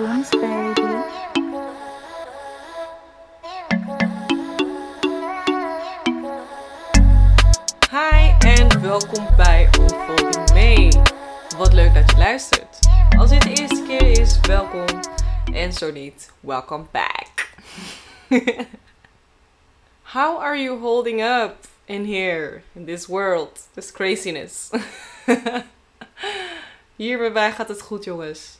Goons baby. Hi en welkom bij Unfolding May. Wat leuk dat je luistert. Als dit de eerste keer is, welkom. En zo niet, welcome back. How are you holding up in here, in this world, this craziness? Hier bij mij gaat het goed, jongens.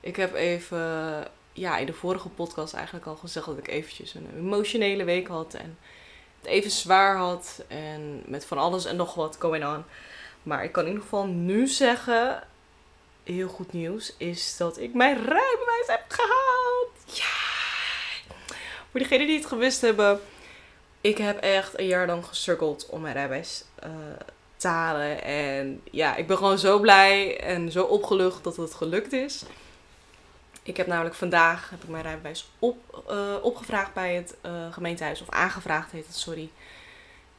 Ik heb even, ja, in de vorige podcast eigenlijk al gezegd dat ik eventjes een emotionele week had en het even zwaar had en met van alles en nog wat going on. Maar ik kan in ieder geval nu zeggen, heel goed nieuws, is dat ik mijn rijbewijs heb gehaald. Ja! Voor degenen die het gewist hebben, ik heb echt een jaar lang gecirkeld om mijn rijbewijs eh, te halen. En ja, ik ben gewoon zo blij en zo opgelucht dat het gelukt is. Ik heb namelijk vandaag heb ik mijn rijbewijs op, eh, opgevraagd bij het eh, gemeentehuis. Of aangevraagd heet het, sorry.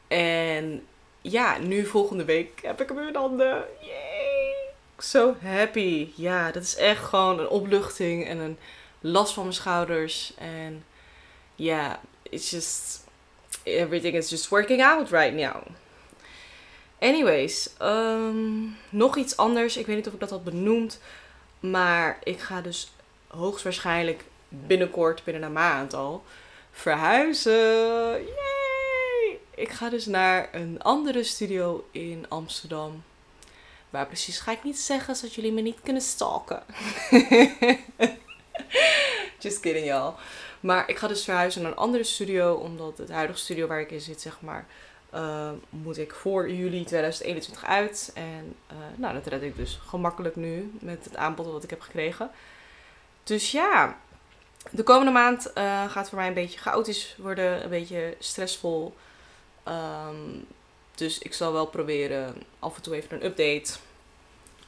En ja, nu volgende week heb ik hem in handen. Yay! So happy. Ja, dat is echt gewoon een opluchting en een last van mijn schouders. En ja, it's just... Everything is just working out right now. Anyways, ehm, nog iets anders. Ik weet niet of ik dat had benoemd. Maar ik ga dus hoogstwaarschijnlijk binnenkort, binnen een maand al, verhuizen. Yay! Ik ga dus naar een andere studio in Amsterdam. Waar precies ga ik niet zeggen, zodat jullie me niet kunnen stalken. Just kidding, y'all. Maar ik ga dus verhuizen naar een andere studio, omdat het huidige studio waar ik in zit, zeg maar, uh, moet ik voor juli 2021 uit. En uh, nou, dat red ik dus gemakkelijk nu met het aanbod dat ik heb gekregen. Dus ja, de komende maand uh, gaat voor mij een beetje chaotisch worden, een beetje stressvol. Um, dus ik zal wel proberen af en toe even een update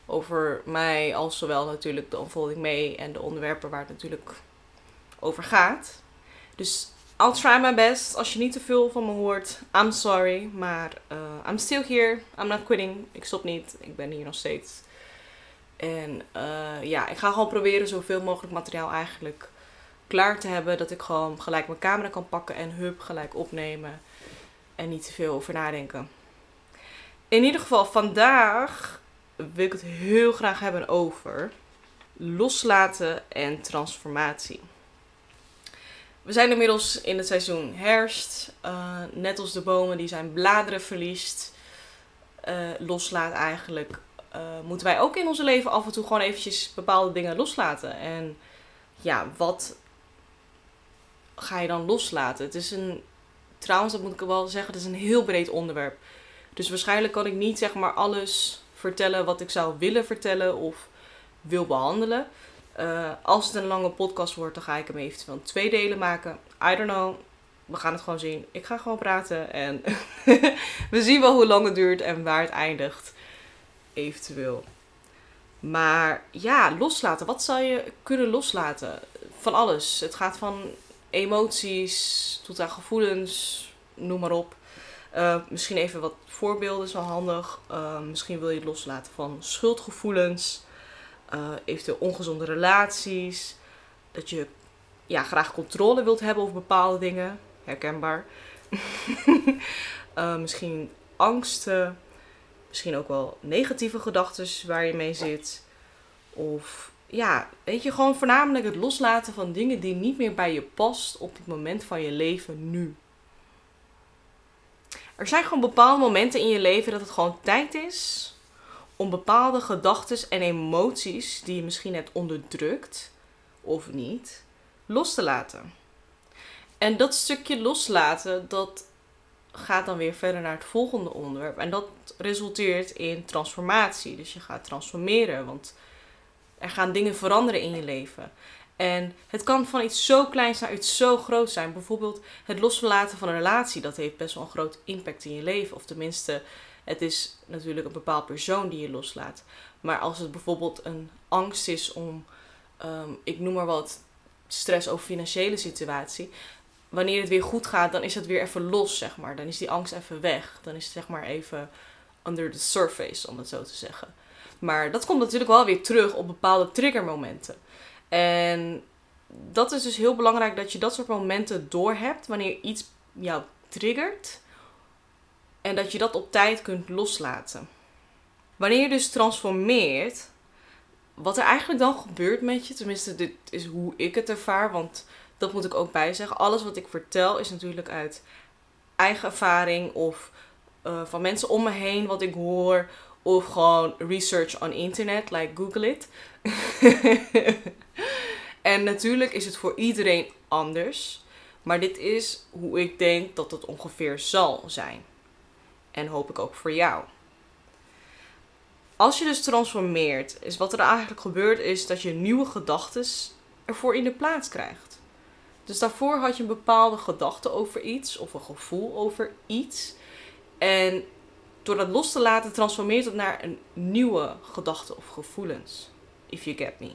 over mij, als zowel natuurlijk de onfolding mee en de onderwerpen waar het natuurlijk over gaat. Dus I'll try my best. Als je niet te veel van me hoort, I'm sorry. Maar uh, I'm still here. I'm not quitting. Ik stop niet. Ik ben hier nog steeds. En uh, ja, ik ga gewoon proberen zoveel mogelijk materiaal eigenlijk klaar te hebben. Dat ik gewoon gelijk mijn camera kan pakken en hup gelijk opnemen. En niet te veel over nadenken. In ieder geval, vandaag wil ik het heel graag hebben over loslaten en transformatie. We zijn inmiddels in het seizoen herfst. Uh, net als de bomen die zijn bladeren verliest, uh, loslaat eigenlijk. Uh, moeten wij ook in ons leven af en toe gewoon eventjes bepaalde dingen loslaten. En ja, wat ga je dan loslaten? Het is een, trouwens, dat moet ik wel zeggen, het is een heel breed onderwerp. Dus waarschijnlijk kan ik niet zeg maar alles vertellen wat ik zou willen vertellen of wil behandelen. Uh, als het een lange podcast wordt, dan ga ik hem eventueel in twee delen maken. I don't know. We gaan het gewoon zien. Ik ga gewoon praten en we zien wel hoe lang het duurt en waar het eindigt. Eventueel. Maar ja, loslaten. Wat zou je kunnen loslaten? Van alles. Het gaat van emoties tot aan gevoelens, noem maar op. Uh, misschien even wat voorbeelden is wel handig. Uh, misschien wil je het loslaten van schuldgevoelens. Uh, eventueel ongezonde relaties. Dat je ja, graag controle wilt hebben over bepaalde dingen. Herkenbaar. misschien angsten. Misschien ook wel negatieve gedachten waar je mee zit. Of ja, weet je, gewoon voornamelijk het loslaten van dingen die niet meer bij je past op het moment van je leven nu. Er zijn gewoon bepaalde momenten in je leven dat het gewoon tijd is om bepaalde gedachten en emoties die je misschien hebt onderdrukt of niet, los te laten. En dat stukje loslaten, dat gaat dan weer verder naar het volgende onderwerp. En dat resulteert in transformatie. Dus je gaat transformeren, want er gaan dingen veranderen in je leven. En het kan van iets zo kleins naar iets zo groot zijn. Bijvoorbeeld het loslaten van een relatie, dat heeft best wel een groot impact in je leven. Of tenminste, het is natuurlijk een bepaald persoon die je loslaat. Maar als het bijvoorbeeld een angst is om, um, ik noem maar wat, stress over financiële situatie. Wanneer het weer goed gaat, dan is het weer even los, zeg maar. Dan is die angst even weg. Dan is het zeg maar even under the surface, om het zo te zeggen. Maar dat komt natuurlijk wel weer terug op bepaalde triggermomenten. En dat is dus heel belangrijk dat je dat soort momenten doorhebt wanneer iets jou triggert. En dat je dat op tijd kunt loslaten. Wanneer je dus transformeert, wat er eigenlijk dan gebeurt met je, tenminste dit is hoe ik het ervaar, want dat moet ik ook bij zeggen. Alles wat ik vertel is natuurlijk uit eigen ervaring of uh, van mensen om me heen wat ik hoor. Of gewoon research on internet, like Google it. en natuurlijk is het voor iedereen anders. Maar dit is hoe ik denk dat het ongeveer zal zijn. En hoop ik ook voor jou. Als je dus transformeert, is wat er eigenlijk gebeurt, is dat je nieuwe gedachten ervoor in de plaats krijgt. Dus daarvoor had je een bepaalde gedachte over iets of een gevoel over iets. En door dat los te laten, transformeert het naar een nieuwe gedachte of gevoelens. If you get me.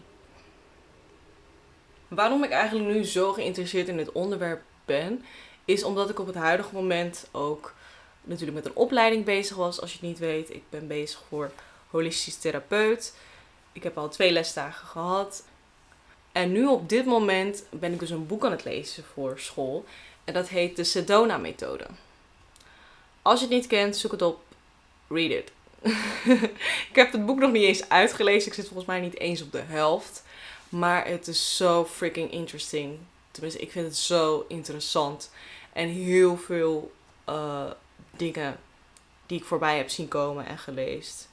Waarom ik eigenlijk nu zo geïnteresseerd in dit onderwerp ben, is omdat ik op het huidige moment ook natuurlijk met een opleiding bezig was. Als je het niet weet, ik ben bezig voor holistisch therapeut. Ik heb al twee lesdagen gehad. En nu op dit moment ben ik dus een boek aan het lezen voor school. En dat heet de Sedona-methode. Als je het niet kent, zoek het op. Read it. ik heb het boek nog niet eens uitgelezen. Ik zit volgens mij niet eens op de helft. Maar het is zo freaking interesting. Tenminste, ik vind het zo interessant. En heel veel uh, dingen die ik voorbij heb zien komen en gelezen.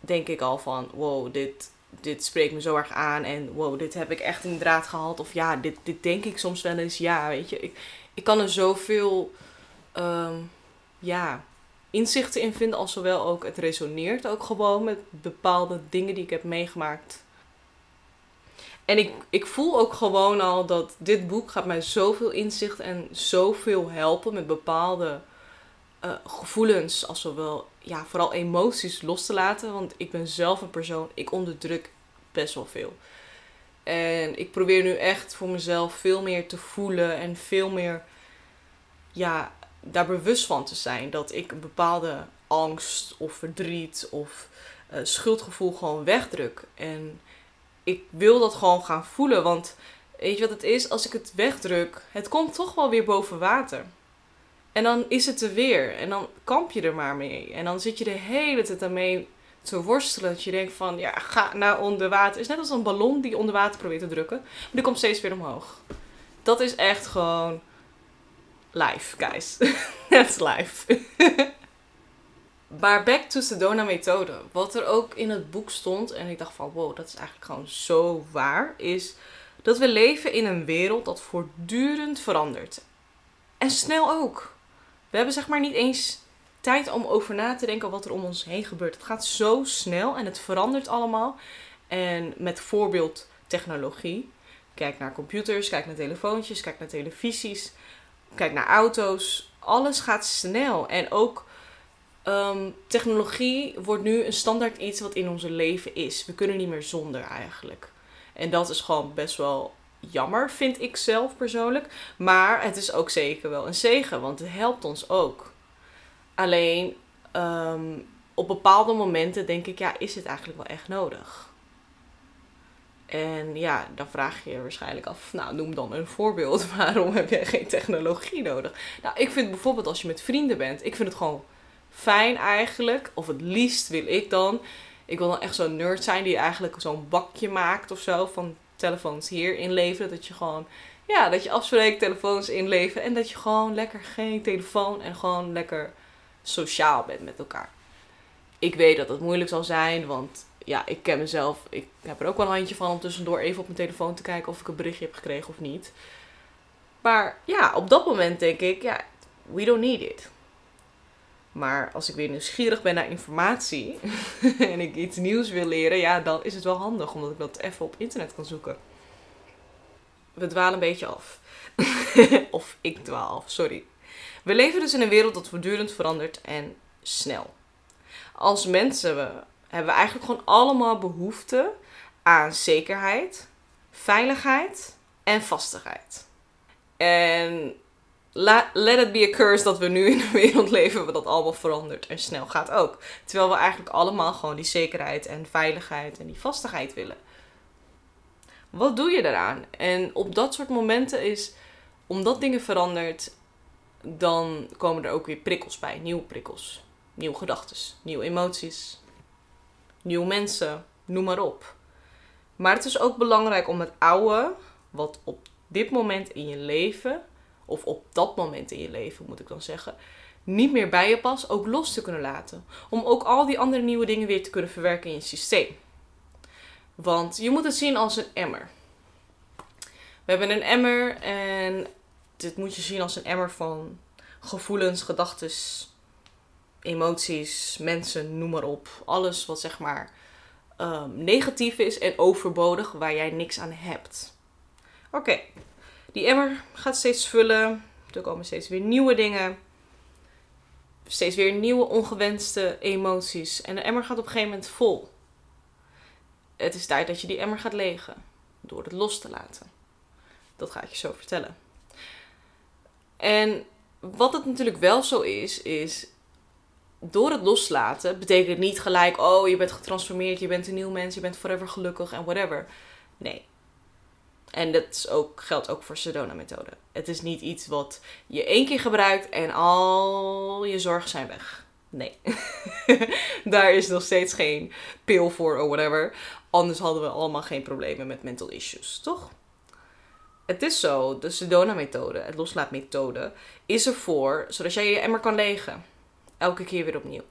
Denk ik al van, wow, dit, dit spreekt me zo erg aan. En wow, dit heb ik echt in draad gehad. Of ja, dit, dit denk ik soms wel eens. Ja, weet je. Ik, ik kan er zoveel um, ja, inzichten in vinden. Als ook het resoneert ook gewoon met bepaalde dingen die ik heb meegemaakt. En ik, ik voel ook gewoon al dat dit boek gaat mij zoveel inzicht en zoveel helpen met bepaalde uh, gevoelens. Als zowel, ja, vooral emoties los te laten. Want ik ben zelf een persoon, ik onderdruk best wel veel. En ik probeer nu echt voor mezelf veel meer te voelen en veel meer ja, daar bewust van te zijn. Dat ik een bepaalde angst of verdriet of uh, schuldgevoel gewoon wegdruk. En ik wil dat gewoon gaan voelen. Want weet je wat het is? Als ik het wegdruk, het komt toch wel weer boven water. En dan is het er weer. En dan kamp je er maar mee. En dan zit je de hele tijd daarmee te worstelen. Dat je denkt van, ja, ga naar onder water. Het is net als een ballon die onder water probeert te drukken. Maar die komt steeds weer omhoog. Dat is echt gewoon life, guys. That's life. maar back to Sedona methode. Wat er ook in het boek stond, en ik dacht van wow, dat is eigenlijk gewoon zo waar, is dat we leven in een wereld dat voortdurend verandert. En snel ook. We hebben zeg maar niet eens tijd om over na te denken wat er om ons heen gebeurt. Het gaat zo snel en het verandert allemaal. En met voorbeeld technologie. Kijk naar computers, kijk naar telefoontjes, kijk naar televisies. Kijk naar auto's. Alles gaat snel. En ook um, technologie wordt nu een standaard iets wat in onze leven is. We kunnen niet meer zonder eigenlijk. En dat is gewoon best wel jammer, vind ik zelf persoonlijk. Maar het is ook zeker wel een zegen, want het helpt ons ook. Alleen um, op bepaalde momenten denk ik, ja, is het eigenlijk wel echt nodig? En ja, dan vraag je je waarschijnlijk af, nou noem dan een voorbeeld. Waarom heb jij geen technologie nodig? Nou, ik vind bijvoorbeeld als je met vrienden bent, ik vind het gewoon fijn eigenlijk. Of het liefst wil ik dan. Ik wil dan echt zo'n nerd zijn die eigenlijk zo'n bakje maakt of zo van telefoons hier inleveren. Dat je gewoon, ja, dat je afspreekt telefoons inleveren. En dat je gewoon lekker geen telefoon en gewoon lekker sociaal bent met elkaar. Ik weet dat het moeilijk zal zijn, want ja, ik ken mezelf. Ik heb er ook wel een handje van om tussendoor even op mijn telefoon te kijken of ik een berichtje heb gekregen of niet. Maar ja, op dat moment denk ik, ja, we don't need it. Maar als ik weer nieuwsgierig ben naar informatie en ik iets nieuws wil leren, ja, dan is het wel handig omdat ik dat even op internet kan zoeken. We dwalen een beetje af. of ik dwaal af, sorry. We leven dus in een wereld dat voortdurend verandert en snel. Als mensen we, hebben we eigenlijk gewoon allemaal behoefte aan zekerheid, veiligheid en vastigheid. En let it be a curse dat we nu in een wereld leven waar dat allemaal verandert en snel gaat ook. Terwijl we eigenlijk allemaal gewoon die zekerheid en veiligheid en die vastigheid willen. wat doe je daaraan? En op dat soort momenten is, omdat dingen verandert, dan komen er ook weer prikkels bij. Nieuwe prikkels. Nieuwe gedachten. Nieuwe emoties. Nieuwe mensen. Noem maar op. Maar het is ook belangrijk om het oude, wat op dit moment in je leven, of op dat moment in je leven moet ik dan zeggen, niet meer bij je past, ook los te kunnen laten. Om ook al die andere nieuwe dingen weer te kunnen verwerken in je systeem. Want je moet het zien als een emmer. We hebben een emmer en dit moet je zien als een emmer van gevoelens, gedachten, emoties, mensen, noem maar op. Alles wat zeg maar um, negatief is en overbodig, waar jij niks aan hebt. Oké, die emmer gaat steeds vullen. Er komen steeds weer nieuwe dingen. Steeds weer nieuwe ongewenste emoties. En de emmer gaat op een gegeven moment vol. Het is tijd dat je die emmer gaat legen. Door het los te laten. Dat ga ik je zo vertellen. En wat het natuurlijk wel zo is, is door het loslaten betekent niet gelijk, oh je bent getransformeerd, je bent een nieuw mens, je bent forever gelukkig en whatever. Nee. En dat is ook, geldt ook voor Sedona-methode. Het is niet iets wat je één keer gebruikt en al je zorgen zijn weg. Nee. Daar is nog steeds geen pil voor of whatever. Anders hadden we allemaal geen problemen met mental issues, toch? Het is zo, de Sedona-methode, het loslaatmethode, is ervoor zodat jij je emmer kan legen. Elke keer weer opnieuw.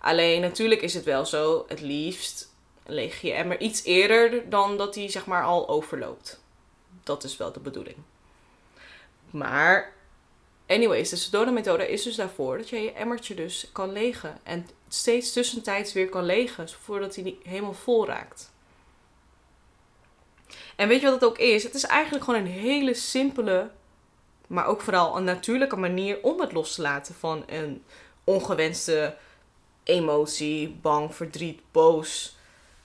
Alleen natuurlijk is het wel zo, het liefst leeg je emmer iets eerder dan dat hij zeg maar al overloopt. Dat is wel de bedoeling. Maar, anyways, de Sedona-methode is dus daarvoor dat je je emmertje dus kan legen. En steeds tussentijds weer kan legen, voordat hij helemaal vol raakt. En weet je wat het ook is? Het is eigenlijk gewoon een hele simpele, maar ook vooral een natuurlijke manier om het los te laten van een ongewenste emotie, bang, verdriet, boos,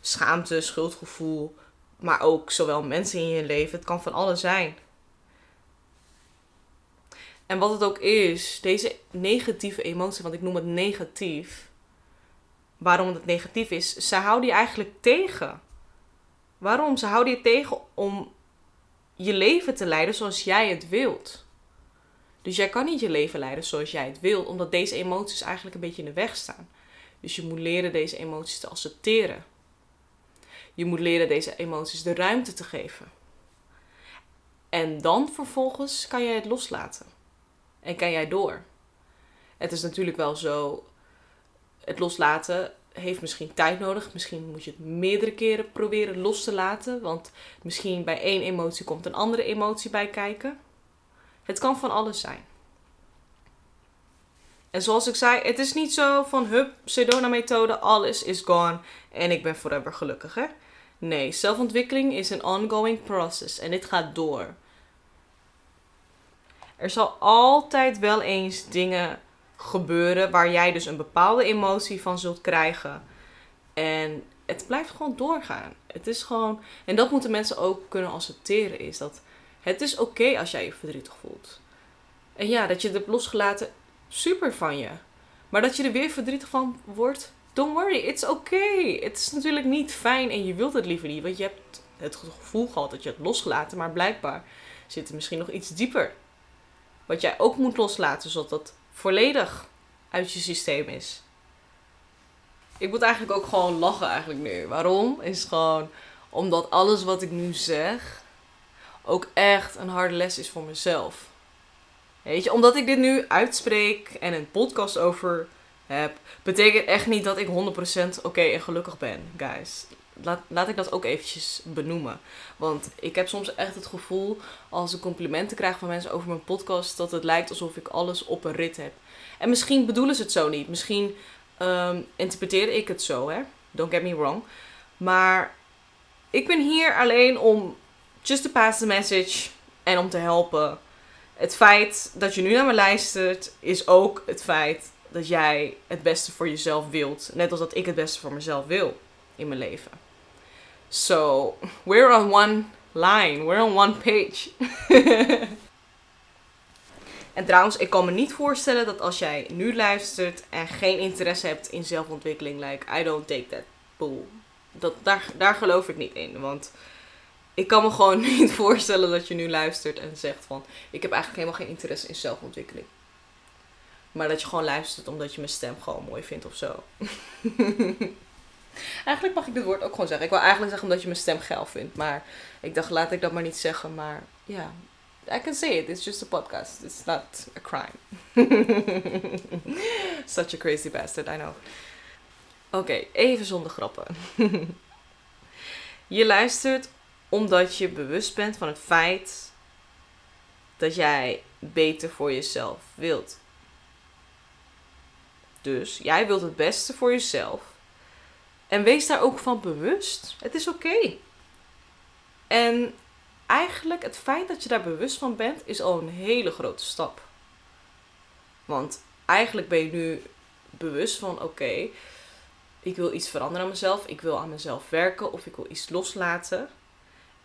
schaamte, schuldgevoel, maar ook zowel mensen in je leven. Het kan van alles zijn. En wat het ook is, deze negatieve emotie, want ik noem het negatief. Waarom het negatief is, ze houden je eigenlijk tegen. Waarom? Ze houden je tegen om je leven te leiden zoals jij het wilt. Dus jij kan niet je leven leiden zoals jij het wilt, omdat deze emoties eigenlijk een beetje in de weg staan. Dus je moet leren deze emoties te accepteren. Je moet leren deze emoties de ruimte te geven. En dan vervolgens kan jij het loslaten. En kan jij door. Het is natuurlijk wel zo. Het loslaten heeft misschien tijd nodig. Misschien moet je het meerdere keren proberen los te laten. Want misschien bij één emotie komt een andere emotie bij kijken. Het kan van alles zijn. En zoals ik zei, het is niet zo van hup, Sedona-methode, alles is gone en ik ben forever gelukkig. Hè? Nee, zelfontwikkeling is een ongoing process en dit gaat door. Er zal altijd wel eens dingen gebeuren waar jij dus een bepaalde emotie van zult krijgen. En het blijft gewoon doorgaan. Het is gewoon, en dat moeten mensen ook kunnen accepteren, is dat het is oké als jij je verdrietig voelt. En ja, dat je het hebt losgelaten, super van je. Maar dat je er weer verdrietig van wordt, don't worry, it's okay. Het is natuurlijk niet fijn en je wilt het liever niet, want je hebt het gevoel gehad dat je het losgelaten, maar blijkbaar zit er misschien nog iets dieper. Wat jij ook moet loslaten, zodat dat volledig uit je systeem is. Ik moet eigenlijk ook gewoon lachen eigenlijk nu. Waarom? Is gewoon omdat alles wat ik nu zeg ook echt een harde les is voor mezelf. Weet je, omdat ik dit nu uitspreek en een podcast over heb, betekent echt niet dat ik 100% oké en gelukkig ben, guys. Laat, laat ik dat ook eventjes benoemen. Want ik heb soms echt het gevoel, als ik complimenten krijg van mensen over mijn podcast, dat het lijkt alsof ik alles op een rit heb. En misschien bedoelen ze het zo niet. Misschien um, interpreteer ik het zo, hè. Don't get me wrong. Maar ik ben hier alleen om just to pass the message en om te helpen. Het feit dat je nu naar me luistert is ook het feit dat jij het beste voor jezelf wilt. Net als dat ik het beste voor mezelf wil in mijn leven. So, we're on one line. We're on one page. en trouwens, ik kan me niet voorstellen dat als jij nu luistert en geen interesse hebt in zelfontwikkeling, like, I don't take that bull. Dat, daar, daar geloof ik niet in. Want ik kan me gewoon niet voorstellen dat je nu luistert en zegt van... Ik heb eigenlijk helemaal geen interesse in zelfontwikkeling. Maar dat je gewoon luistert omdat je mijn stem gewoon mooi vindt of zo. eigenlijk mag ik dit woord ook gewoon zeggen. Ik wil eigenlijk zeggen omdat je mijn stem geil vindt. Maar ik dacht, laat ik dat maar niet zeggen. Maar ja, I can say it. It's just a podcast. It's not a crime. Such a crazy bastard, I know. Oké, even zonder grappen. je luistert omdat je bewust bent van het feit dat jij beter voor jezelf wilt. Dus jij wilt het beste voor jezelf. En wees daar ook van bewust. Het is oké. En eigenlijk het feit dat je daar bewust van bent, is al een hele grote stap. Want eigenlijk ben je nu bewust van: oké, ik wil iets veranderen aan mezelf, ik wil aan mezelf werken of ik wil iets loslaten.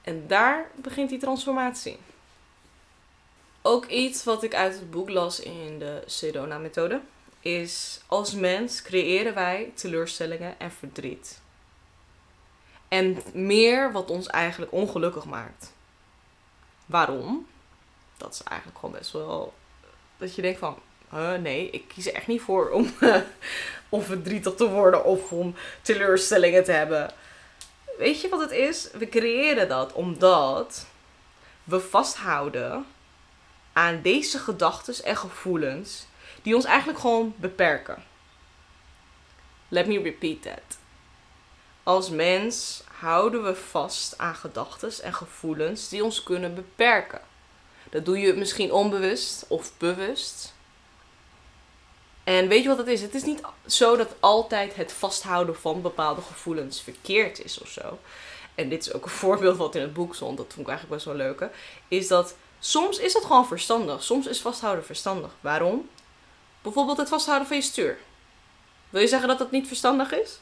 En daar begint die transformatie. Ook iets wat ik uit het boek las in de Sedona-methode is: als mens creëren wij teleurstellingen en verdriet. En meer wat ons eigenlijk ongelukkig maakt. Waarom? Dat is eigenlijk gewoon best wel dat je denkt van, nee, ik kies er echt niet voor om, om verdrietig te worden of om teleurstellingen te hebben. Weet je wat het is? We creëren dat omdat we vasthouden aan deze gedachten en gevoelens die ons eigenlijk gewoon beperken. Let me repeat that. Als mens houden we vast aan gedachten en gevoelens die ons kunnen beperken. Dat doe je misschien onbewust of bewust. En weet je wat het is? Het is niet zo dat altijd het vasthouden van bepaalde gevoelens verkeerd is of zo. En dit is ook een voorbeeld wat in het boek stond, dat vond ik eigenlijk best wel leuk. Is dat soms is het gewoon verstandig. Soms is vasthouden verstandig. Waarom? Bijvoorbeeld het vasthouden van je stuur. Wil je zeggen dat dat niet verstandig is?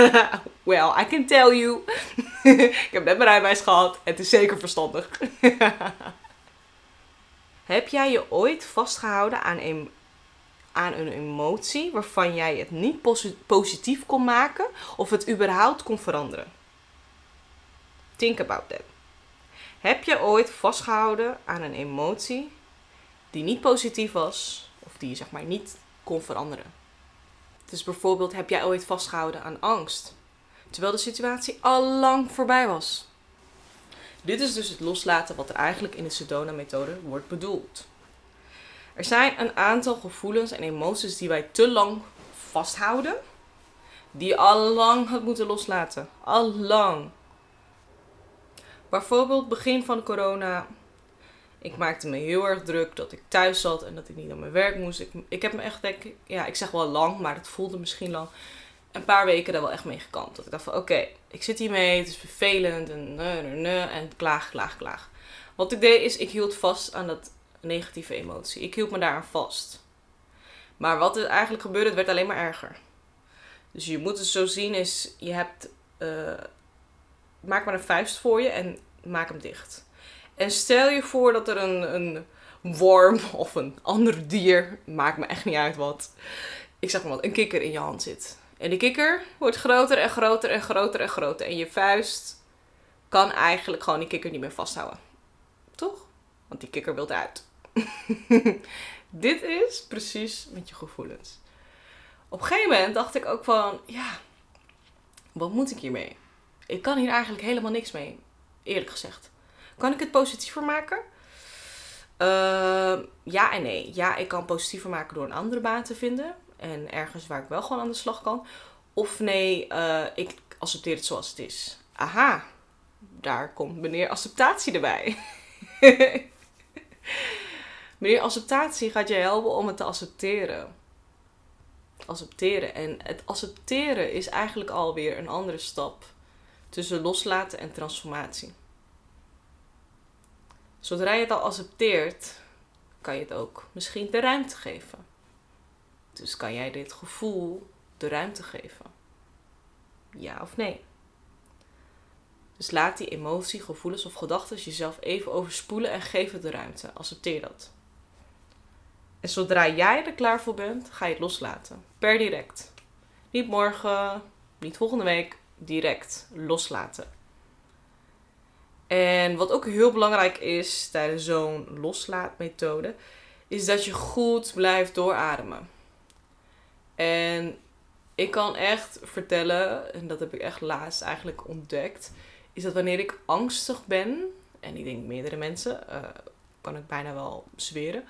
well, I can tell you. ik heb net mijn rijbewijs gehad. Het is zeker verstandig. heb jij je ooit vastgehouden aan een, aan een emotie waarvan jij het niet positief kon maken of het überhaupt kon veranderen? Think about that. Heb je ooit vastgehouden aan een emotie die niet positief was die je zeg maar niet kon veranderen? Dus bijvoorbeeld heb jij ooit vastgehouden aan angst, terwijl de situatie al lang voorbij was. Dit is dus het loslaten wat er eigenlijk in de Sedona-methode wordt bedoeld. Er zijn een aantal gevoelens en emoties die wij te lang vasthouden, die al lang had moeten loslaten. Al lang. Bijvoorbeeld begin van corona ik maakte me heel erg druk dat ik thuis zat en dat ik niet aan mijn werk moest. Ik, heb me echt, denk ja, ik zeg wel lang, maar het voelde misschien lang. Een paar weken daar wel echt mee gekampt. Dat ik dacht van, oké, ik zit hiermee, het is vervelend en ne, ne, ne, en klaag, klaag, klaag. Wat ik deed is, ik hield vast aan dat negatieve emotie. Ik hield me daaraan vast. Maar wat er eigenlijk gebeurde, het werd alleen maar erger. Dus je moet het zo zien is, je hebt, uh, maak maar een vuist voor je en maak hem dicht. En stel je voor dat er een, een worm of een ander dier, maakt me echt niet uit wat, ik zeg maar wat, een kikker in je hand zit. En die kikker wordt groter en groter en groter en groter. En je vuist kan eigenlijk gewoon die kikker niet meer vasthouden. Toch? Want die kikker wil eruit. Dit is precies met je gevoelens. Op een gegeven moment dacht ik ook van, ja, wat moet ik hiermee? Ik kan hier eigenlijk helemaal niks mee, eerlijk gezegd. Kan ik het positiever maken? Uh, ja en nee. Ja, ik kan positiever maken door een andere baan te vinden. En ergens waar ik wel gewoon aan de slag kan. Of nee, uh, ik accepteer het zoals het is. Aha, daar komt meneer acceptatie erbij. meneer acceptatie gaat je helpen om het te accepteren. Accepteren. En het accepteren is eigenlijk alweer een andere stap tussen loslaten en transformatie. Zodra je het al accepteert, kan je het ook misschien de ruimte geven. Dus kan jij dit gevoel de ruimte geven? Ja of nee? Dus laat die emotie, gevoelens of gedachten jezelf even overspoelen en geef het de ruimte. Accepteer dat. En zodra jij er klaar voor bent, ga je het loslaten. Per direct. Niet morgen, niet volgende week, direct loslaten. En wat ook heel belangrijk is tijdens zo'n loslaatmethode, is dat je goed blijft doorademen. En ik kan echt vertellen, en dat heb ik echt laatst eigenlijk ontdekt, is dat wanneer ik angstig ben, en ik denk meerdere mensen, uh, kan ik bijna wel zweren,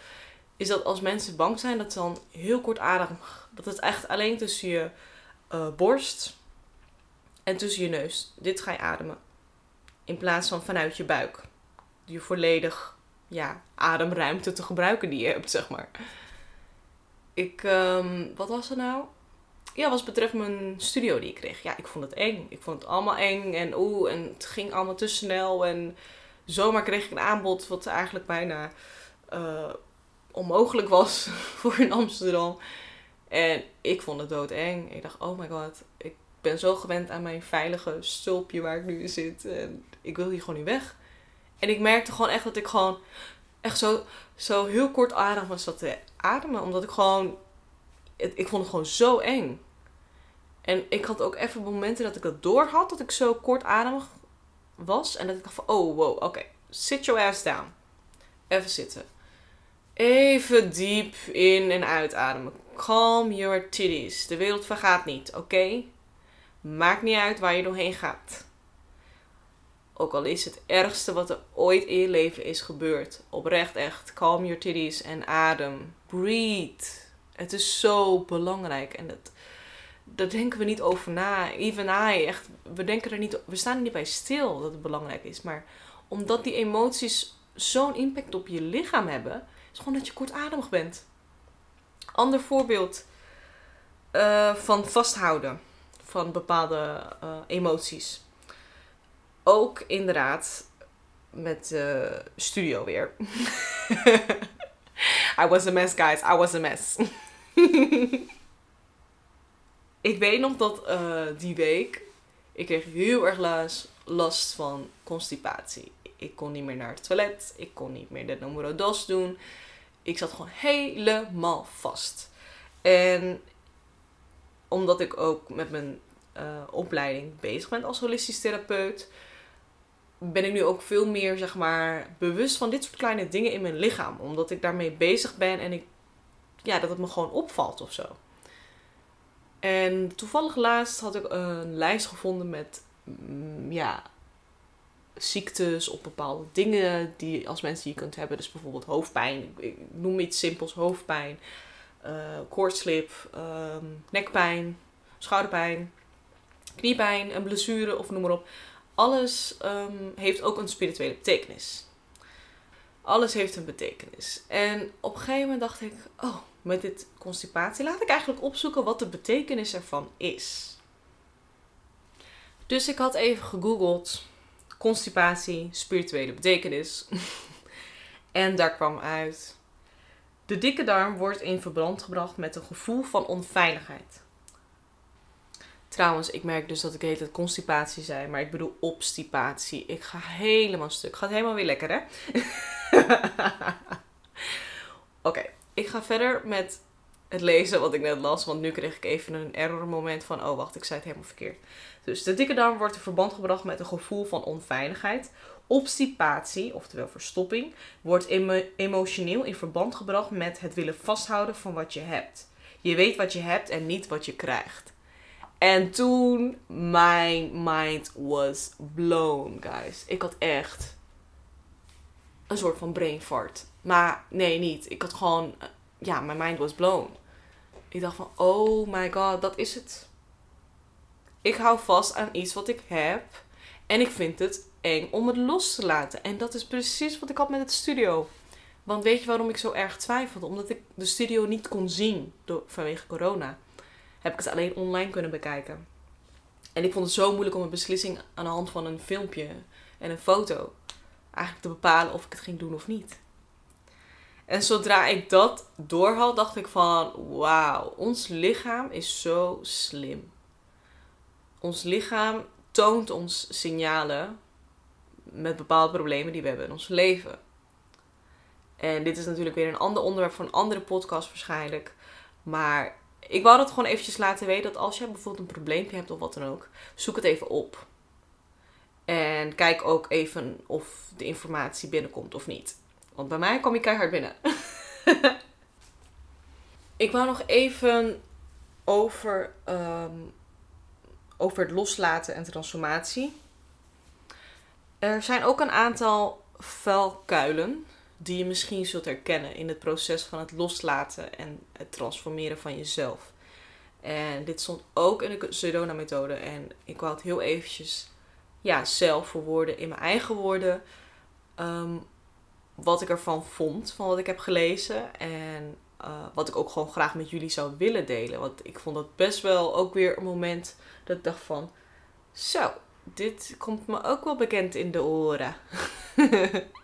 is dat als mensen bang zijn, dat ze dan heel kort adem, dat het echt alleen tussen je uh, borst en tussen je neus, dit ga je ademen. In plaats van vanuit je buik. Je volledig ja, ademruimte te gebruiken die je hebt, zeg maar. Ik, um, wat was er nou? Ja, wat betreft mijn studio die ik kreeg. Ja, ik vond het eng. Ik vond het allemaal eng en oeh, en het ging allemaal te snel. En zomaar kreeg ik een aanbod wat eigenlijk bijna uh, onmogelijk was voor in Amsterdam. En ik vond het doodeng. Ik dacht, oh my god, ik ben zo gewend aan mijn veilige stulpje waar ik nu zit. En ik wil hier gewoon niet weg. En ik merkte gewoon echt dat ik gewoon echt zo, zo heel kort adem was zat te ademen. Omdat ik gewoon, ik vond het gewoon zo eng. En ik had ook even momenten dat ik dat door had, dat ik zo kort ademig was. En dat ik dacht van, oh wow, oké, sit your ass down. Even zitten. Even diep in en uitademen. Calm your titties. De wereld vergaat niet, oké? Maakt niet uit waar je doorheen gaat. Ook al is het ergste wat er ooit in je leven is gebeurd. Oprecht echt. Calm your titties en adem. Breathe. Het is zo belangrijk. En dat, daar denken we niet over na. Even I, echt, we, denken er niet, we staan er niet bij stil dat het belangrijk is. Maar omdat die emoties zo'n impact op je lichaam hebben, is gewoon dat je kortademig bent. Ander voorbeeld uh, van vasthouden van bepaalde uh, emoties. Ook inderdaad met de uh, studio weer. I was a mess, guys. I was a mess. ik weet nog dat uh, die week ik kreeg heel erg last, last van constipatie. Ik kon niet meer naar het toilet. Ik kon niet meer de numero dos doen. Ik zat gewoon helemaal vast. En omdat ik ook met mijn uh, opleiding bezig ben als holistisch therapeut, ben ik nu ook veel meer, zeg maar, bewust van dit soort kleine dingen in mijn lichaam. Omdat ik daarmee bezig ben en ik, ja, dat het me gewoon opvalt of zo. En toevallig laatst had ik een lijst gevonden met, mm, ja, ziektes of bepaalde dingen die als mensen je kunt hebben. Dus bijvoorbeeld hoofdpijn. Ik noem iets simpels, hoofdpijn, uh, koortslip, ehm, nekpijn, schouderpijn, kniepijn, een blessure of noem maar op. Alles um, heeft ook een spirituele betekenis. Alles heeft een betekenis. En op een gegeven moment dacht ik, oh, met dit constipatie laat ik eigenlijk opzoeken wat de betekenis ervan is. Dus ik had even gegoogeld constipatie, spirituele betekenis. en daar kwam uit. De dikke darm wordt in verband gebracht met een gevoel van onveiligheid. Trouwens, ik merk dus dat ik heet het constipatie zei, maar ik bedoel obstipatie. Ik ga helemaal stuk. Gaat helemaal weer lekker, hè? Oké, ik ga verder met het lezen wat ik net las, want nu kreeg ik even een error moment van, oh wacht, ik zei het helemaal verkeerd. Dus de dikke darm wordt in verband gebracht met een gevoel van onveiligheid. Obstipatie, oftewel verstopping, wordt emotioneel in verband gebracht met het willen vasthouden van wat je hebt. Je weet wat je hebt en niet wat je krijgt. En toen, mijn mind was blown, guys. Ik had echt een soort van brain fart. Maar nee, niet. Ik had gewoon, ja, mijn mind was blown. Ik dacht van, oh my god, dat is het. Ik hou vast aan iets wat ik heb. En ik vind het eng om het los te laten. En dat is precies wat ik had met het studio. Want weet je waarom ik zo erg twijfelde? Omdat ik de studio niet kon zien vanwege corona heb ik het alleen online kunnen bekijken. En ik vond het zo moeilijk om een beslissing aan de hand van een filmpje en een foto eigenlijk te bepalen of ik het ging doen of niet. En zodra ik dat doorhad, dacht ik van wauw, ons lichaam is zo slim. Ons lichaam toont ons signalen met bepaalde problemen die we hebben in ons leven. En dit is natuurlijk weer een ander onderwerp voor een andere podcast waarschijnlijk. Maar ik wou dat gewoon eventjes laten weten dat als je bijvoorbeeld een probleempje hebt of wat dan ook, zoek het even op. En En kijk ook even of de informatie binnenkomt of niet. Want bij mij kom je keihard binnen. ik wou nog even over, ehm, over het loslaten en transformatie. Er zijn ook een aantal vuilkuilen die je misschien zult herkennen in het proces van het loslaten en het transformeren van jezelf. En dit stond ook in de Sedona-methode. En ik wou het heel eventjes ja, zelf verwoorden in mijn eigen woorden. Ehm, wat ik ervan vond, van wat ik heb gelezen. En uh, wat ik ook gewoon graag met jullie zou willen delen. Want ik vond dat best wel ook weer een moment dat ik dacht van... Zo, dit komt me ook wel bekend in de oren.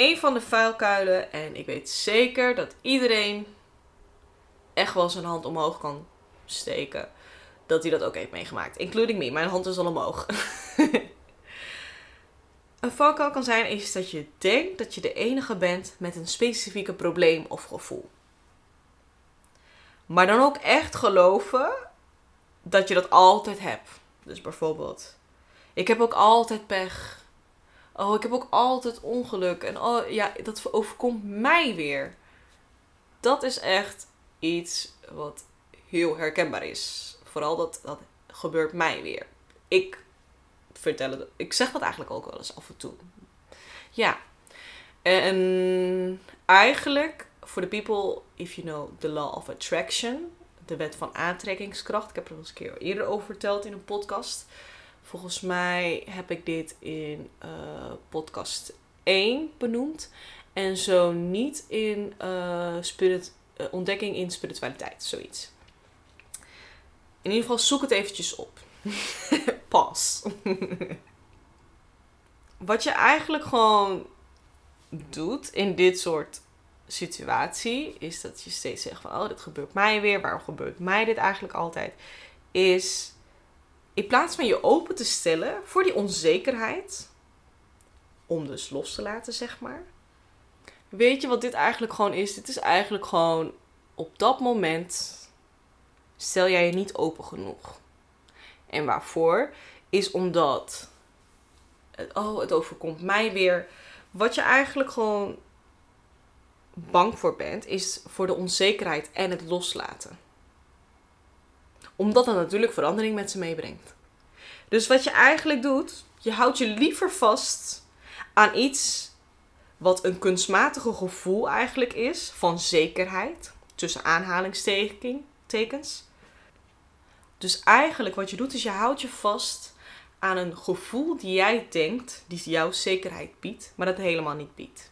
een van de vuilkuilen. En ik weet zeker dat iedereen echt wel zijn hand omhoog kan steken. Dat hij dat ook heeft meegemaakt. Including me. Mijn hand is al omhoog. een valkuil kan zijn is dat je denkt dat je de enige bent met een specifieke probleem of gevoel. Maar dan ook echt geloven dat je dat altijd hebt. Dus bijvoorbeeld, ik heb ook altijd pech. Oh, ik heb ook altijd ongeluk. En oh ja, dat overkomt mij weer. Dat is echt iets wat heel herkenbaar is. Vooral dat, dat gebeurt mij weer. Ik vertel het. Ik zeg dat eigenlijk ook wel eens af en toe. Ja. En eigenlijk, voor de people, if you know the law of attraction, de wet van aantrekkingskracht. Ik heb er al eens een keer eerder over verteld in een podcast. Volgens mij heb ik dit in uh, podcast 1 benoemd. En zo niet in uh, spirit, uh, ontdekking in spiritualiteit, zoiets. In ieder geval zoek het eventjes op. Pas. Wat je eigenlijk gewoon doet in dit soort situatie, is dat je steeds zegt van, oh, dit gebeurt mij weer. Waarom gebeurt mij dit eigenlijk altijd? Is in plaats van je open te stellen voor die onzekerheid, om dus los te laten, zeg maar. Weet je wat dit eigenlijk gewoon is? Dit is eigenlijk gewoon op dat moment stel jij je niet open genoeg. En waarvoor? Is omdat, oh, het overkomt mij weer. Wat je eigenlijk gewoon bang voor bent, is voor de onzekerheid en het loslaten. Omdat dat natuurlijk verandering met ze meebrengt. Dus wat je eigenlijk doet, je houdt je liever vast aan iets wat een kunstmatige gevoel eigenlijk is van zekerheid, tussen aanhalingstekens. Dus eigenlijk wat je doet is je houdt je vast aan een gevoel die jij denkt, die jouw zekerheid biedt, maar dat helemaal niet biedt.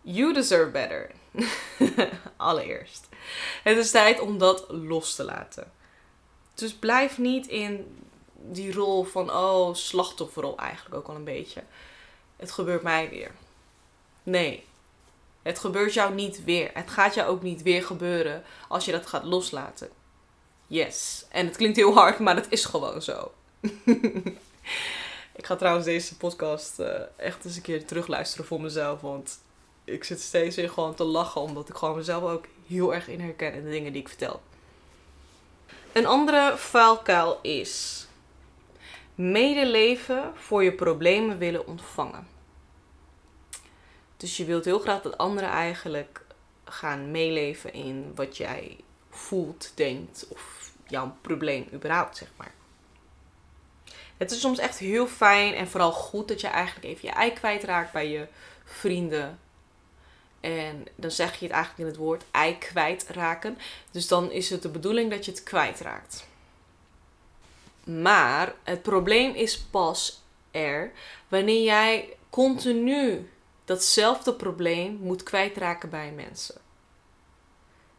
You deserve better. Allereerst. Het is tijd om dat los te laten. Dus blijf niet in die rol van, oh, slachtofferrol eigenlijk ook al een beetje. Het gebeurt mij weer. Nee, het gebeurt jou niet weer. Het gaat jou ook niet weer gebeuren als je dat gaat loslaten. Yes. En het klinkt heel hard, maar het is gewoon zo. ik ga trouwens deze podcast uh, echt eens een keer terugluisteren voor mezelf. Want ik zit steeds weer gewoon te lachen. Omdat ik gewoon mezelf ook heel erg in herken in de dingen die ik vertel. Een andere vuilkuil is medeleven voor je problemen willen ontvangen. Dus je wilt heel graag dat anderen eigenlijk gaan meeleven in wat jij voelt, denkt of jouw probleem überhaupt, zeg maar. Het is soms echt heel fijn en vooral goed dat je eigenlijk even je ei kwijtraakt bij je vrienden. En dan zeg je het eigenlijk in het woord ei kwijtraken. Dus dan is het de bedoeling dat je het kwijtraakt. Maar het probleem is pas er wanneer jij continu datzelfde probleem moet kwijtraken bij mensen.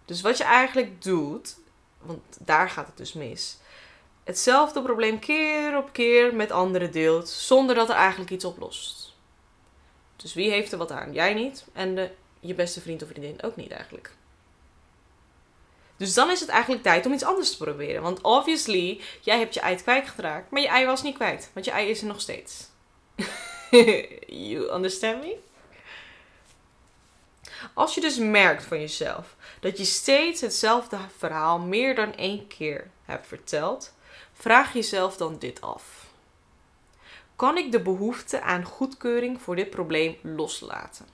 Dus wat je eigenlijk doet, want daar gaat het dus mis. Hetzelfde probleem keer op keer met anderen deelt, zonder dat er eigenlijk iets oplost. Dus wie heeft er wat aan? Jij niet en de, je beste vriend of vriendin ook niet eigenlijk. Dus dan is het eigenlijk tijd om iets anders te proberen. Want obviously, jij hebt je ei kwijtgeraakt, maar je ei was niet kwijt. Want je ei is er nog steeds. you understand me? Als je dus merkt van jezelf dat je steeds hetzelfde verhaal meer dan één keer hebt verteld, Vraag jezelf dan dit af. Kan ik de behoefte aan goedkeuring voor dit probleem loslaten?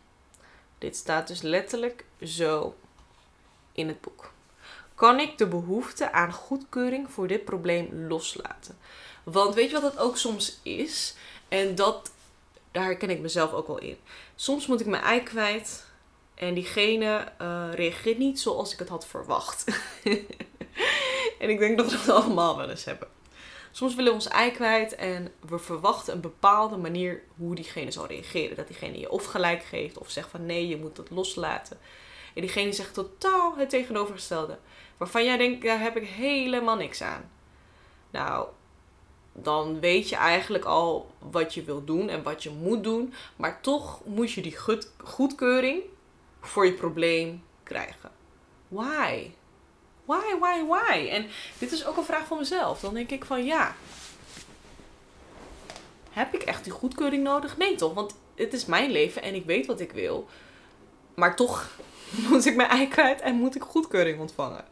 Dit staat dus letterlijk zo in het boek. Kan ik de behoefte aan goedkeuring voor dit probleem loslaten? Want weet je wat het ook soms is? En dat, daar herken ik mezelf ook wel in. Soms moet ik mijn ei kwijt en diegene uh, reageert niet zoals ik het had verwacht. en ik denk dat we dat allemaal wel eens hebben. Soms willen we ons ei kwijt en we verwachten een bepaalde manier hoe diegene zal reageren. Dat diegene je of gelijk geeft of zegt van nee, je moet dat loslaten. En diegene zegt totaal het tegenovergestelde. Waarvan jij denkt, daar heb ik helemaal niks aan. Nou, dan weet je eigenlijk al wat je wil doen en wat je moet doen. Maar toch moet je die goedkeuring voor je probleem krijgen. Why? Why, why, why? En dit is ook een vraag van mezelf. Dan denk ik van ja. Heb ik echt die goedkeuring nodig? Nee toch? Want het is mijn leven en ik weet wat ik wil. Maar toch moet ik mijn ei kwijt en moet ik goedkeuring ontvangen.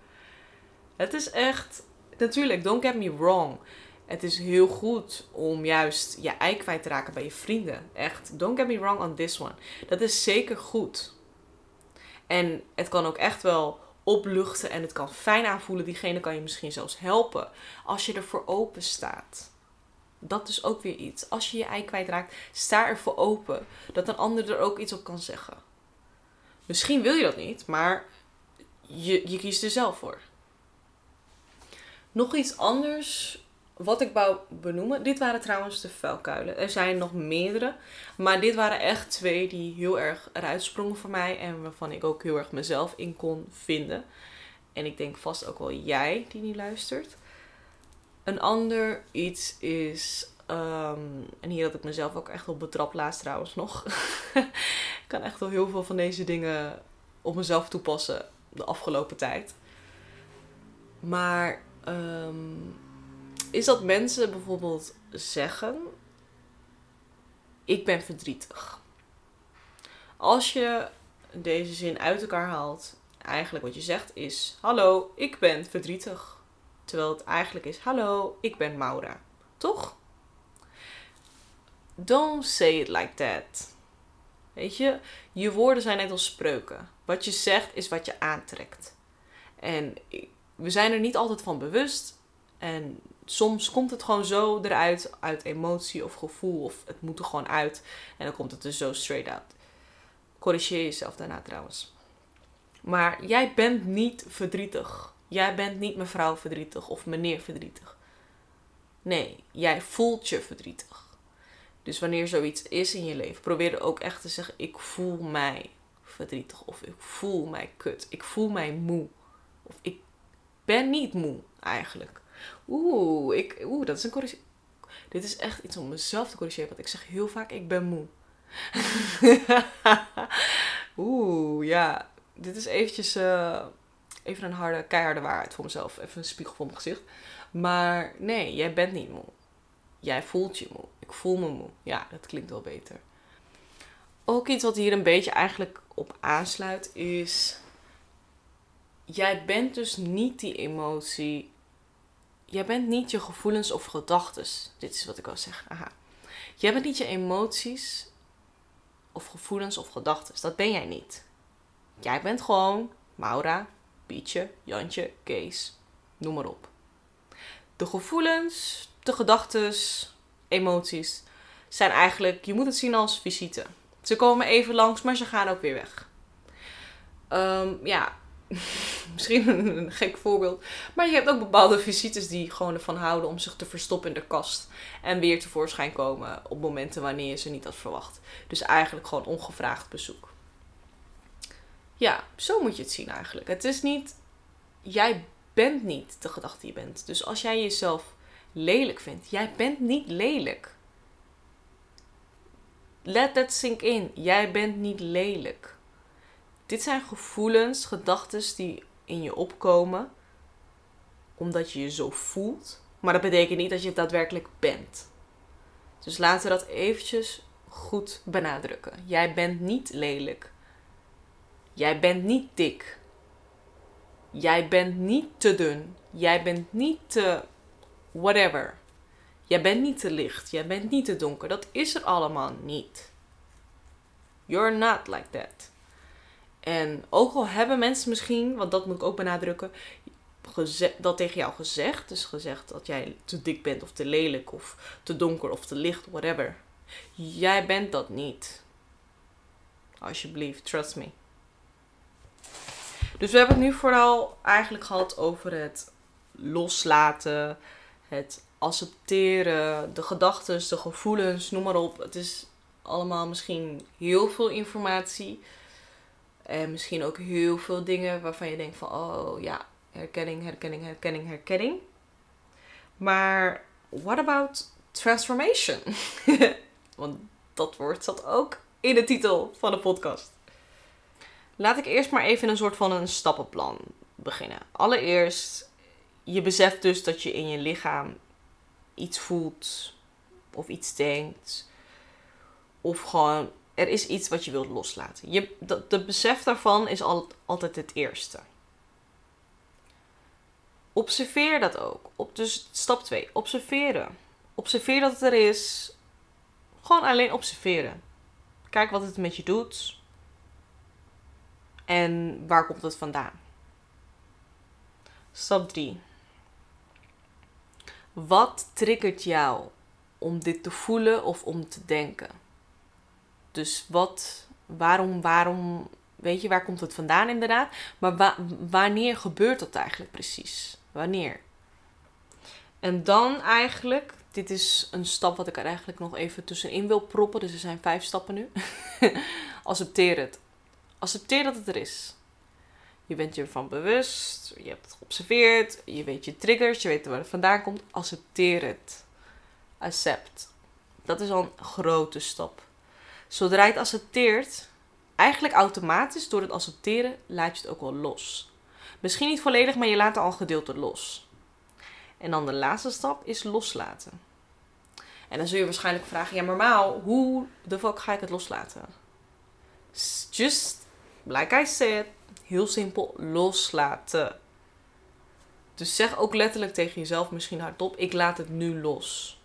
Het is echt. Natuurlijk, don't get me wrong. Het is heel goed om juist je ei kwijt te raken bij je vrienden. Echt, don't get me wrong on this one. Dat is zeker goed. En het kan ook echt wel opluchten en het kan fijn aanvoelen. Diegene kan je misschien zelfs helpen als je ervoor open staat. Dat is ook weer iets. Als je je ei kwijtraakt, sta ervoor open. Dat een ander er ook iets op kan zeggen. Misschien wil je dat niet, maar je, je kiest er zelf voor. Nog iets anders wat ik wou benoemen. Dit waren trouwens de vuilkuilen. Er zijn nog meerdere. Maar dit waren echt twee die heel erg eruit sprongen voor mij. En waarvan ik ook heel erg mezelf in kon vinden. En ik denk vast ook wel jij die niet luistert. Een ander iets is. Ehm, en hier had ik mezelf ook echt op betrapt laatst trouwens nog. ik kan echt wel heel veel van deze dingen op mezelf toepassen de afgelopen tijd. Maar um, is dat mensen bijvoorbeeld zeggen: Ik ben verdrietig. Als je deze zin uit elkaar haalt, eigenlijk wat je zegt is: Hallo, ik ben verdrietig. Terwijl het eigenlijk is: Hallo, ik ben Maura. Toch? Don't say it like that. Weet je, je woorden zijn net als spreuken. Wat je zegt is wat je aantrekt. En we zijn er niet altijd van bewust. En soms komt het gewoon zo eruit, uit emotie of gevoel, of het moet er gewoon uit. En dan komt het er zo straight out. Corrigeer jezelf daarna trouwens. Maar jij bent niet verdrietig. Jij bent niet mevrouw verdrietig of meneer verdrietig. Nee, jij voelt je verdrietig. Dus wanneer zoiets is in je leven, probeer er ook echt te zeggen: ik voel mij verdrietig of ik voel mij kut, ik voel mij moe of ik ben niet moe eigenlijk. Oeh, ik, oeh, dat is een corrigé. Dit is echt iets om mezelf te corrigeren. Want ik zeg heel vaak, ik ben moe. oeh, ja. Dit is eventjes uh, even een harde, keiharde waarheid voor mezelf. Even een spiegel voor mijn gezicht. Maar nee, jij bent niet moe. Jij voelt je moe. Ik voel me moe. Ja, dat klinkt wel beter. Ook iets wat hier een beetje eigenlijk op aansluit is... Jij bent dus niet die emotie jij bent niet je gevoelens of gedachten. Dit is wat ik wil zeggen. Aha. Jij bent niet je emoties of gevoelens of gedachten. Dat ben jij niet. Jij bent gewoon Maura, Pietje, Jantje, Kees. Noem maar op. De gevoelens, de gedachten, emoties zijn eigenlijk, je moet het zien als visite. Ze komen even langs, maar ze gaan ook weer weg. Um, ja, misschien een gek voorbeeld. Maar je hebt ook bepaalde visites die gewoon ervan houden om zich te verstoppen in de kast. En weer tevoorschijn komen op momenten wanneer je ze niet had verwacht. Dus eigenlijk gewoon ongevraagd bezoek. Ja, zo moet je het zien eigenlijk. Het is niet. Jij bent niet de gedachte die je bent. Dus als jij jezelf lelijk vindt, jij bent niet lelijk. Let that sink in. Jij bent niet lelijk. Dit zijn gevoelens, gedachten die in je opkomen omdat je je zo voelt. Maar dat betekent niet dat je het daadwerkelijk bent. Dus laten we dat eventjes goed benadrukken. Jij bent niet lelijk. Jij bent niet dik. Jij bent niet te dun. Jij bent niet te whatever. Jij bent niet te licht, jij bent niet te donker. Dat is er allemaal niet. You're not like that. En ook al hebben mensen misschien, want dat moet ik ook benadrukken, dat tegen jou gezegd. Dus gezegd dat jij te dik bent of te lelijk of te donker of te licht, whatever. Jij bent dat niet. Alsjeblieft, trust me. Dus we hebben het nu vooral eigenlijk gehad over het loslaten, het accepteren, de gedachten, de gevoelens, noem maar op. Het is allemaal misschien heel veel informatie. En misschien ook heel veel dingen waarvan je denkt van, oh ja, herkenning, herkenning, herkenning, herkenning. Maar what about transformation? Want dat woord zat ook in de titel van de podcast. Laat ik eerst maar even een soort van een stappenplan beginnen. Allereerst, je beseft dus dat je in je lichaam iets voelt of iets denkt. Of gewoon, er is iets wat je wilt loslaten. Je, de, de besef daarvan is al, altijd het eerste. Observeer dat ook. Op, dus stap 2, observeren. Observeer dat het er is. Gewoon alleen observeren. Kijk wat het met je doet. En waar komt het vandaan? Stap 3. Wat triggert jou om dit te voelen of om te denken? Dus wat, waarom, waarom, weet je, waar komt het vandaan inderdaad? Maar wanneer gebeurt dat eigenlijk precies? Wanneer? En dan eigenlijk, dit is een stap wat ik er eigenlijk nog even tussenin wil proppen. Dus er zijn vijf stappen nu. Accepteer het. Accepteer dat het er is. Je bent je ervan bewust, je hebt het geobserveerd, je weet je triggers, je weet waar het vandaan komt. Accepteer het. Accept. Dat is al een grote stap. Zodra je het accepteert, eigenlijk automatisch door het accepteren, laat je het ook wel los. Misschien niet volledig, maar je laat er al gedeelte los. En dan de laatste stap is loslaten. En dan zul je waarschijnlijk vragen: ja, normaal, hoe de fuck ga ik het loslaten? Just like I said, heel simpel loslaten. Dus zeg ook letterlijk tegen jezelf misschien hardop: ik laat het nu los.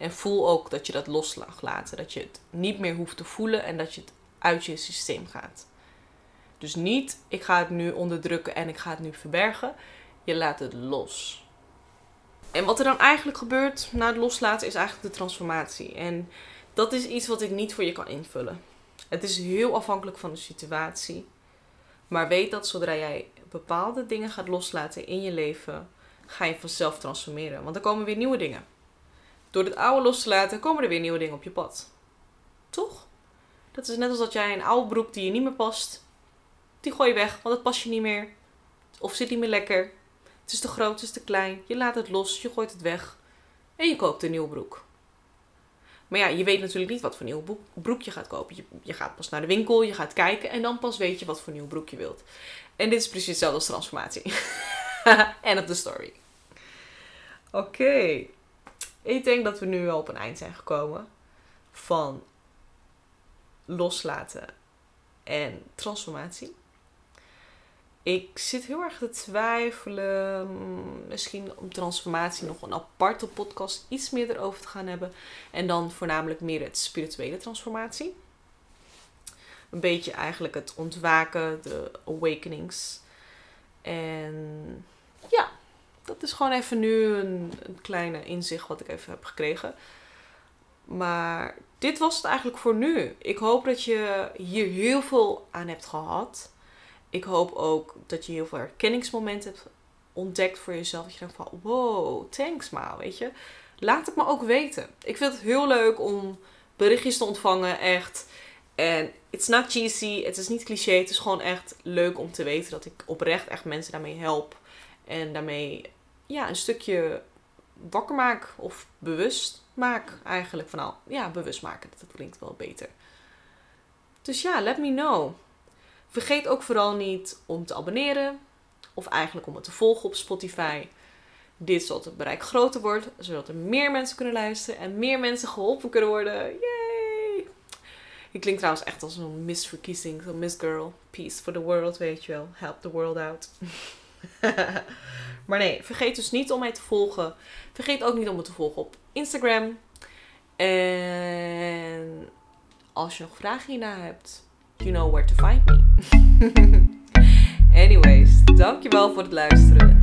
En voel ook dat je dat los laten. Dat je het niet meer hoeft te voelen en dat je het uit je systeem gaat. Dus niet, ik ga het nu onderdrukken en ik ga het nu verbergen. Je laat het los. En wat er dan eigenlijk gebeurt na het loslaten is eigenlijk de transformatie. En dat is iets wat ik niet voor je kan invullen. Het is heel afhankelijk van de situatie. Maar weet dat zodra jij bepaalde dingen gaat loslaten in je leven, ga je vanzelf transformeren. Want er komen weer nieuwe dingen. Door het oude los te laten, komen er weer nieuwe dingen op je pad. Toch? Dat is net als dat jij een oude broek die je niet meer past, die gooi je weg, want het past je niet meer. Of zit niet meer lekker. Het is te groot, het is te klein. Je laat het los, je gooit het weg. En je koopt een nieuwe broek. Maar ja, je weet natuurlijk niet wat voor nieuw broek je gaat kopen. Je, gaat pas naar de winkel, je gaat kijken en dan pas weet je wat voor nieuw broek je wilt. En dit is precies hetzelfde als transformatie. End of the story. Oké. Ik denk dat we nu al op een eind zijn gekomen van loslaten en transformatie. Ik zit heel erg te twijfelen. Mm, misschien om transformatie nog een aparte podcast iets meer erover te gaan hebben. En dan voornamelijk meer het spirituele transformatie. Een beetje eigenlijk het ontwaken, de awakenings. En ja, dat is gewoon even nu een, een kleine inzicht wat ik even heb gekregen. Maar dit was het eigenlijk voor nu. Ik hoop dat je hier heel veel aan hebt gehad. Ik hoop ook dat je heel veel herkenningsmomenten hebt ontdekt voor jezelf. Dat je denkt van, wow, thanks ma, weet je. Laat het me ook weten. Ik vind het heel leuk om berichtjes te ontvangen, echt. En it's not cheesy, het is niet cliché. Het is gewoon echt leuk om te weten dat ik oprecht echt mensen daarmee help. En daarmee ja, een stukje wakker maak of bewust maak eigenlijk. Van nou, ja, bewust maken, dat klinkt wel beter. Dus ja, let me know. Vergeet ook vooral niet om te abonneren. Of eigenlijk om het te volgen op Spotify. Dit zodat het bereik groter wordt. Zodat er meer mensen kunnen luisteren. En meer mensen geholpen kunnen worden. Yay! Ik klink trouwens echt als een misverkiezing. Zo'n Miss Girl. Peace for the world, weet je wel. Help the world out. maar nee, vergeet dus niet om mij te volgen. Vergeet ook niet om me te volgen op Instagram. En als je nog vragen hierna hebt, you know where to find me. Anyways, dankjewel voor het luisteren.